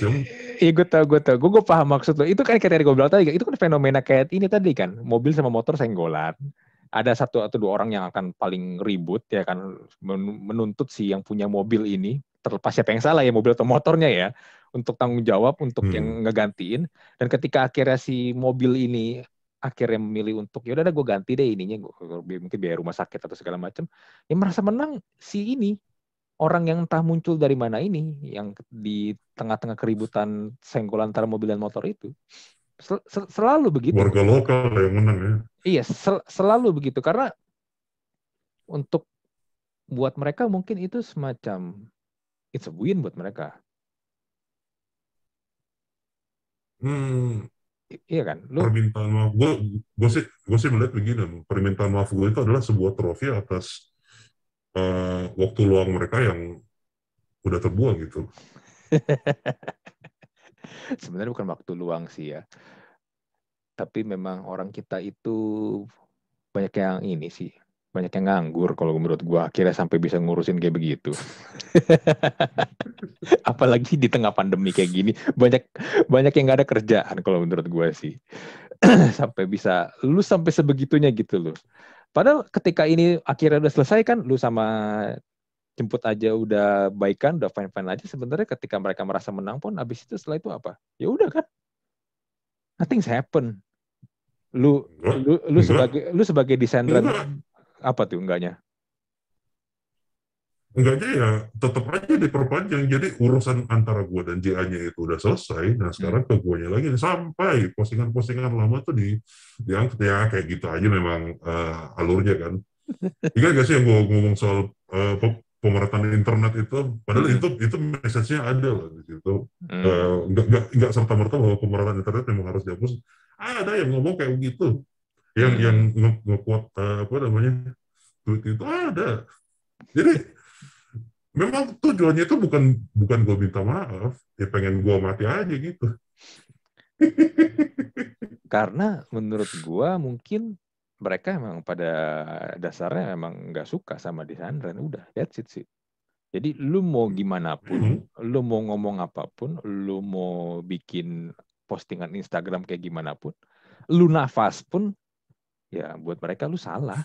Iya gue tau, gue tau. Gue, gue paham maksud lo. Itu kan kayak tadi gue bilang tadi, itu kan fenomena kayak ini tadi kan. Mobil sama motor senggolan. Ada satu atau dua orang yang akan paling ribut ya kan. men- Menuntut si yang punya mobil ini. Terlepas siapa yang salah ya, mobil atau motornya ya. Untuk tanggung jawab, untuk Hmm. yang ngegantiin. Dan ketika akhirnya si mobil ini akhirnya memilih untuk ya udah gue ganti deh ininya gua, mungkin biaya rumah sakit atau segala macam ya merasa menang si ini orang yang entah muncul dari mana ini yang di tengah-tengah keributan senggolan antara mobil dan motor itu Sel- sel- selalu begitu. Warga lokal yang menang ya. Iya sel- selalu begitu. Karena untuk buat mereka mungkin itu semacam it's a win buat mereka. Hmm, I- iya kan? Lu permintaan maaf. Gue gue sih gue sih melihat begini permintaan maaf gue itu adalah sebuah trofi atas eh, waktu luang mereka yang udah terbuang gitu sebenarnya bukan waktu luang sih ya. Tapi memang orang kita itu banyak yang ini sih banyak yang nganggur kalau menurut gua. Akhirnya sampai bisa ngurusin kayak begitu. Apalagi di tengah pandemi kayak gini banyak banyak yang nggak ada kerjaan kalau menurut gua sih. Sampai bisa lu sampai sebegitunya gitu loh. Padahal ketika ini akhirnya udah selesai kan lu sama jemput aja udah baikan udah fine fine aja sebenarnya ketika mereka merasa menang pun habis itu setelah itu apa? Ya udah kan? Nothing's happen. Lu lu lu sebagai lu sebagai desain brand Enggak. apa tuh enggaknya? Enggaknya ya tetap aja diperpanjang. Jadi urusan antara gue dan JA-nya itu udah selesai. Nah sekarang ke gue lagi. Sampai postingan-postingan lama tuh di diangkat ya kayak gitu aja memang eh, alurnya kan. Ingat gak sih yang gue ngomong soal pe- pemerataan internet itu padahal Hmm. itu itu message-nya ada loh di situ Hmm. Eh, nggak nggak nggak serta merta bahwa pemerataan internet memang harus dihapus ada yang ngomong kayak begitu yang Hmm. yang nge- nge-quote eh, apa namanya tweet itu ada jadi memang tujuannya itu bukan bukan gue minta maaf ya pengen gue mati aja gitu karena menurut gua mungkin mereka emang pada dasarnya emang nggak suka sama desain brand udah that's it sih. Jadi lu mau gimana pun Hmm. lu mau ngomong apa pun lu mau bikin postingan Instagram kayak gimana pun lu nafas pun ya buat mereka lu salah.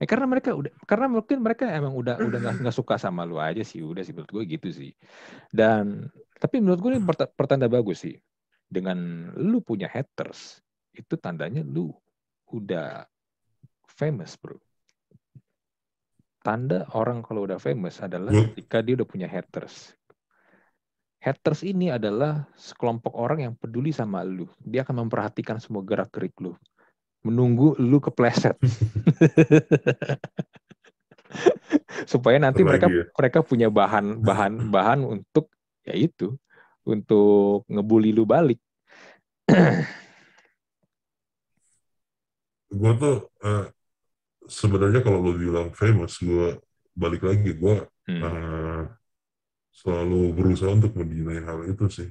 Eh, karena mereka udah karena mungkin mereka emang udah udah nggak nggak suka sama lu aja sih udah sih menurut gue gitu sih. Dan tapi menurut gue ini perta- pertanda bagus sih. Dengan lu punya haters itu tandanya lu udah famous bro. Tanda orang kalau udah famous adalah Gua- ketika dia udah punya haters. Haters ini adalah sekelompok orang yang peduli sama lu. Dia akan memperhatikan semua gerak gerik lu. Menunggu lu kepleset. Supaya nanti mereka ya. mereka punya bahan bahan bahan untuk ya itu untuk ngebully lu balik gue tuh eh, sebenarnya kalau lo bilang famous gue balik lagi gue Hmm. eh, selalu berusaha untuk mendinai hal itu sih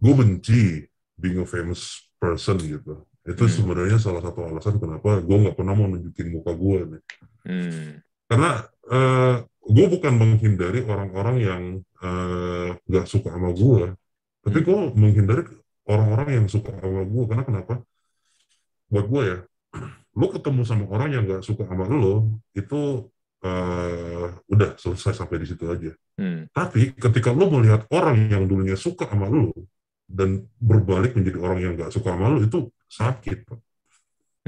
gue benci being a famous person gitu itu Hmm. sebenarnya salah satu alasan kenapa gue nggak pernah mau nunjukin muka gue nih Hmm. karena eh, gue bukan menghindari orang-orang yang nggak suka sama gue tapi Hmm. gue menghindari orang-orang yang suka sama gue karena kenapa buat gue ya lo ketemu sama orang yang nggak suka sama lo itu eh, udah selesai sampai di situ aja Hmm. tapi ketika lo melihat orang yang dulunya suka sama lo dan berbalik menjadi orang yang nggak suka sama lo itu sakit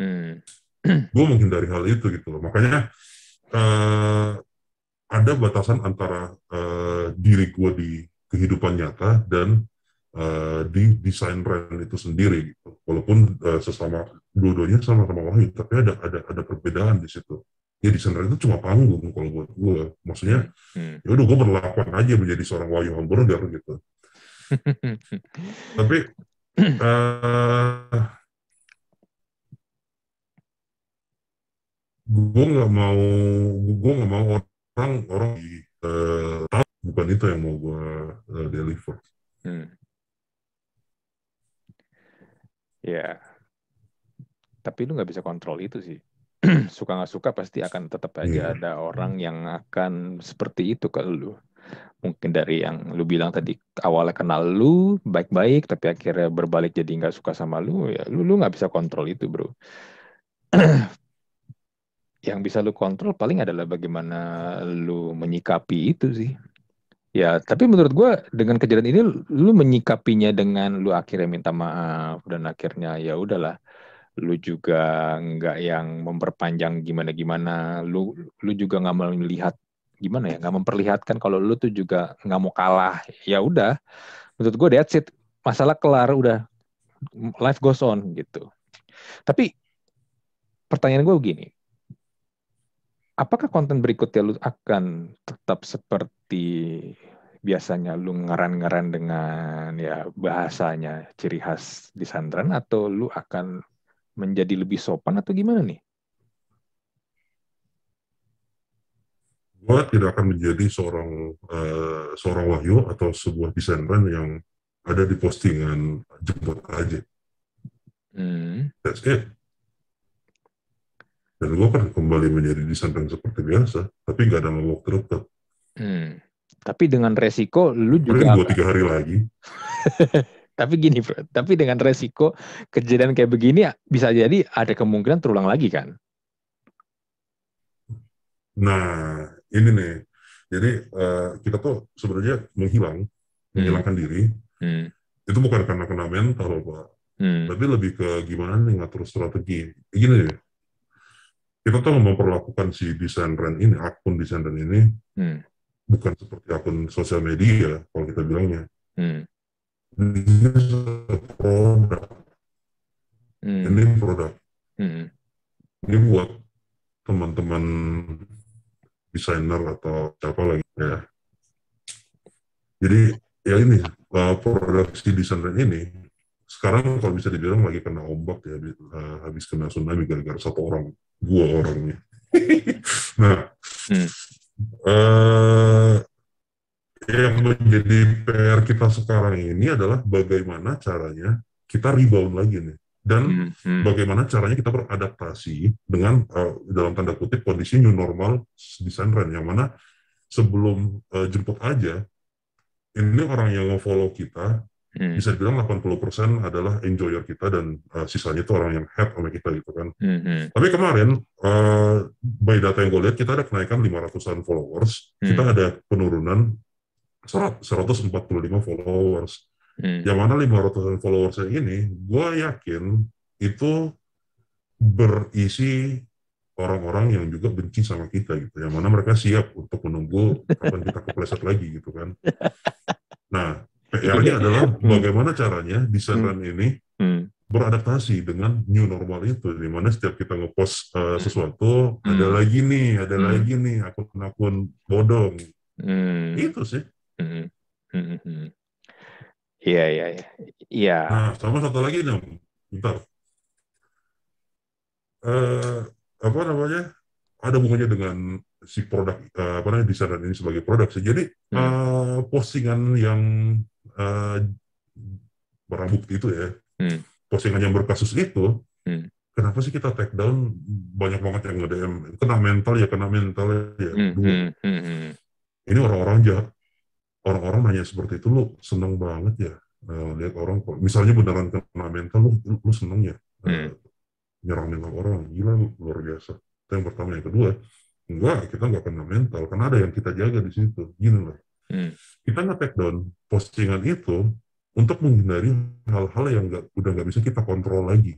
Hmm. gue menghindari hal itu gitu loh makanya eh, ada batasan antara eh, diri gue di kehidupan nyata dan eh, di desain brand itu sendiri gitu. Walaupun eh, sesama dua-duanya sama-sama wahyu tapi ada ada ada perbedaan di situ. Ya desain brand itu cuma panggung kalau buat gue maksudnya Hmm. ya udah gue berlakuan aja menjadi seorang wahyu hamburger gitu. Tapi eh, gue nggak mau gue nggak mau orang orang uh, tahu. Bukan itu yang mau gue uh, deliver. Hmm. Ya tapi lu nggak bisa kontrol itu sih. Suka nggak suka pasti akan tetap aja yeah. ada orang yang akan seperti itu ke lu. Mungkin dari yang lu bilang tadi awalnya kenal lu baik-baik tapi akhirnya berbalik jadi nggak suka sama lu ya lu lu nggak bisa kontrol itu bro. Yang bisa lu kontrol paling adalah bagaimana lu menyikapi itu sih ya tapi menurut gue dengan kejadian ini lu menyikapinya dengan lu akhirnya minta maaf dan akhirnya ya udahlah lu juga nggak yang memperpanjang gimana gimana lu lu juga nggak melihat gimana ya nggak memperlihatkan kalau lu tuh juga nggak mau kalah ya udah. Menurut gue that's it. Masalah kelar udah. Life goes on gitu. Tapi pertanyaan gue begini apakah konten berikutnya lu akan tetap seperti biasanya lu ngaran-ngaran dengan ya bahasanya ciri khas di sandran atau lu akan menjadi lebih sopan atau gimana nih? gue tidak akan menjadi seorang uh, seorang wahyu atau sebuah desainer yang ada di postingan jemput aja. Hmm. That's it. Dan gue akan kembali menjadi desainer seperti biasa, tapi nggak ada ngomong terdekat. Hmm. Tapi dengan resiko lu juga. Dua tiga hari lagi. tapi gini bro, tapi dengan resiko kejadian kayak begini bisa jadi ada kemungkinan terulang lagi kan? Nah, ini nih. Jadi uh, kita tuh sebenarnya menghilang, hmm. menghilangkan diri. Hmm. Itu bukan karena kena mental, Pak. Hmm. Tapi lebih ke gimana nih ngatur strategi. Gini nih, kita tuh memperlakukan si desain brand ini, akun desain brand ini, hmm. bukan seperti akun sosial media, kalau kita bilangnya. Hmm. Ini produk. Hmm. Ini produk. Hmm. Ini buat teman-teman desainer atau siapa lagi ya. Jadi ya ini uh, produksi desainer ini sekarang kalau bisa dibilang lagi kena ombak ya uh, habis kena tsunami gara-gara satu orang dua orangnya. nah, hmm. uh, yang menjadi PR kita sekarang ini adalah bagaimana caranya kita rebound lagi nih dan hmm, hmm. bagaimana caranya kita beradaptasi dengan uh, dalam tanda kutip kondisi new normal di Sandran yang mana sebelum uh, jemput aja ini orang yang nge-follow kita hmm. bisa dibilang 80% adalah enjoyer kita dan uh, sisanya itu orang yang head sama kita gitu kan. Hmm. hmm. Tapi kemarin uh, by data yang gue lihat kita ada kenaikan 500-an followers, hmm. kita ada penurunan 145 followers. Hmm. Yang mana 500 followers ini, gue yakin itu berisi orang-orang yang juga benci sama kita gitu. Yang mana mereka siap untuk menunggu kapan kita kepleset lagi gitu kan. Nah, PR-nya adalah hmm. bagaimana caranya desainer hmm. ini hmm. beradaptasi dengan new normal itu, di mana setiap kita ngepost uh, sesuatu, hmm. ada lagi nih, ada hmm. lagi nih akun-akun bodong. Hmm. Itu sih. Hmm. Hmm. hmm. Iya, iya, iya. Iya. Nah, sama satu lagi nih, bentar. Uh, apa namanya? Ada hubungannya dengan si produk uh, apa namanya desain ini sebagai produk sih. Jadi hmm. uh, postingan yang uh, barang bukti itu ya, hmm. postingan yang berkasus itu, hmm. kenapa sih kita take down banyak banget yang nge-DM kena mental ya kena mental ya. Hmm. Hmm. Hmm. hmm. Ini orang-orang jahat orang-orang nanya seperti itu lu seneng banget ya uh, lihat orang misalnya beneran kena mental lu lu seneng ya uh, hmm. nyerang mental orang gila luar biasa itu yang pertama yang kedua enggak kita nggak kena mental karena ada yang kita jaga di situ gini loh hmm. kita nggak take down postingan itu untuk menghindari hal-hal yang gak, udah nggak bisa kita kontrol lagi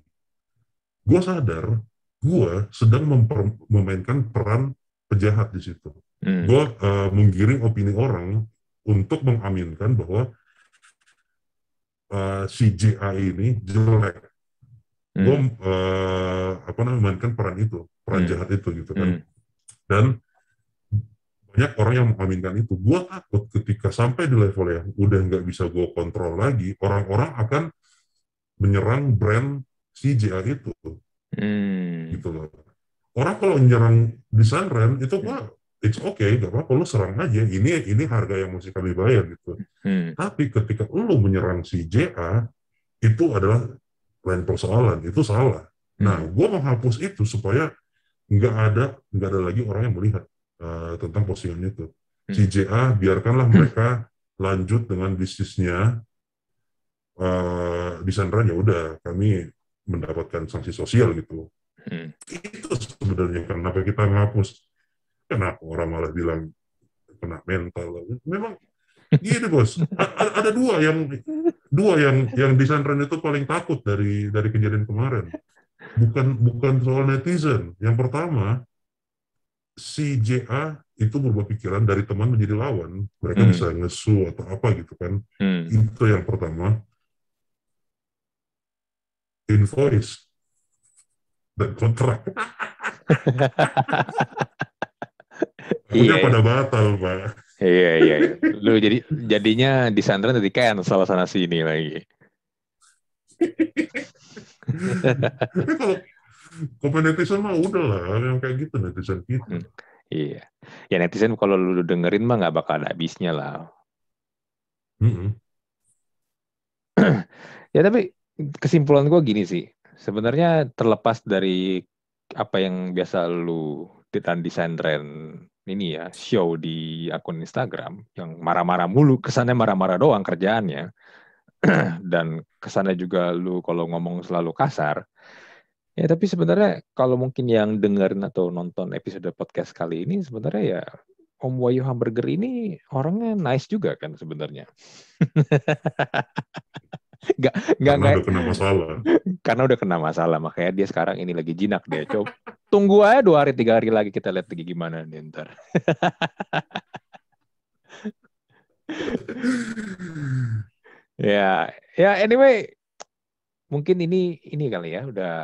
gue sadar gue sedang memainkan peran pejahat di situ. Hmm. Gue uh, menggiring opini orang untuk mengaminkan bahwa uh, si JA ini jelek. Hmm. Gue uh, apa namanya mainkan peran itu, peran hmm. jahat itu gitu kan. Hmm. Dan banyak orang yang mengaminkan itu. Gue takut ketika sampai di level yang udah nggak bisa gue kontrol lagi, orang-orang akan menyerang brand si JA itu. Hmm. Gitu loh. orang kalau menyerang desain rent itu mah it's okay, gak apa-apa lu serang aja. Ini ini harga yang mesti kami bayar gitu. Hmm. Tapi ketika lu menyerang si JA itu adalah lain persoalan, itu salah. Hmm. Nah, gue menghapus itu supaya nggak ada nggak ada lagi orang yang melihat uh, tentang postingan itu. Hmm. Si JA biarkanlah mereka lanjut dengan bisnisnya. Uh, di Sandra ya udah kami mendapatkan sanksi sosial gitu. Hmm. Itu sebenarnya kenapa kita menghapus kenapa orang malah bilang kena mental memang gini bos ada, ada dua yang dua yang yang di Sandran itu paling takut dari dari kejadian kemarin bukan bukan soal netizen yang pertama si JA itu berubah pikiran dari teman menjadi lawan mereka hmm. bisa ngesu atau apa gitu kan hmm. itu yang pertama invoice dan kontrak Iya, pada batal, Pak. Iya, iya, iya. Lu jadi jadinya di Sandra nanti kan salah sana sini lagi. kalau netizen mah udah lah, yang kayak gitu netizen kita. Hmm, iya. Ya netizen kalau lu dengerin mah nggak bakal ada habisnya lah. Mm -hmm. ya tapi kesimpulan gue gini sih. Sebenarnya terlepas dari apa yang biasa lu dan desain trend ini ya show di akun Instagram yang marah-marah mulu kesannya marah-marah doang kerjaannya dan kesannya juga lu kalau ngomong selalu kasar ya tapi sebenarnya kalau mungkin yang dengerin atau nonton episode podcast kali ini sebenarnya ya Om Wayu Hamburger ini orangnya nice juga kan sebenarnya Gak, gak, karena gak, udah kena masalah. Karena udah kena masalah, makanya dia sekarang ini lagi jinak deh. Coba tunggu aja dua hari tiga hari lagi kita lihat lagi gimana nih ntar. ya, ya anyway, mungkin ini ini kali ya udah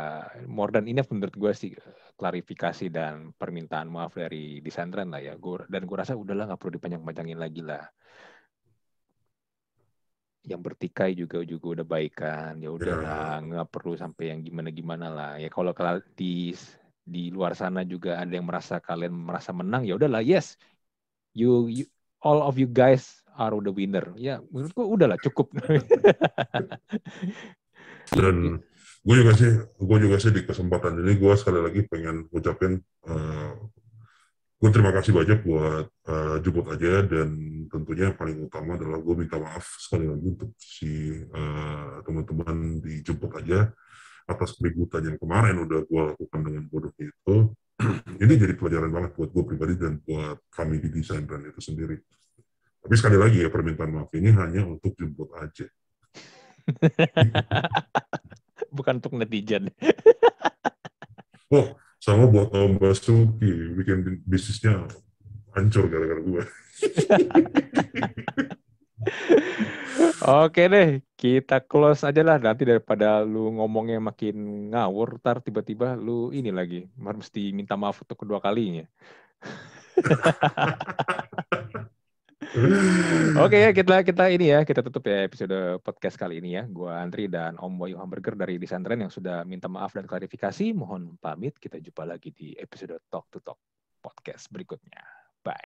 more than enough menurut gue sih klarifikasi dan permintaan maaf dari desainer lah ya. Gue dan gue rasa udahlah nggak perlu dipanjang-panjangin lagi lah. Yang bertikai juga juga udah baik kan. Ya udah lah yeah. nggak perlu sampai yang gimana gimana lah. Ya kalau di di luar sana juga ada yang merasa kalian merasa menang ya udahlah yes. You, you all of you guys are the winner. Ya menurutku udahlah cukup dan gue juga sih gue juga sih di kesempatan ini gue sekali lagi pengen ucapin uh, gue terima kasih banyak buat uh, jemput aja. Dan tentunya yang paling utama adalah gue minta maaf sekali lagi untuk si uh, teman-teman di jemput aja atas keributan yang kemarin udah gue lakukan dengan bodohnya itu. Ini jadi pelajaran banget buat gue pribadi dan buat kami di desain brand itu sendiri. Tapi sekali lagi ya permintaan maaf ini hanya untuk jemput aja bukan untuk netizen oh sama buat Om Basuki bikin bisnisnya hancur gara-gara gue. Oke deh, kita close aja lah nanti daripada lu ngomongnya makin ngawur, tar tiba-tiba lu ini lagi, mesti minta maaf untuk kedua kalinya. Oke ya kita kita ini ya kita tutup ya episode podcast kali ini ya. Gua Andri dan Om Boy Hamburger dari Disantren yang sudah minta maaf dan klarifikasi. Mohon pamit. Kita jumpa lagi di episode Talk to Talk podcast berikutnya. Bye.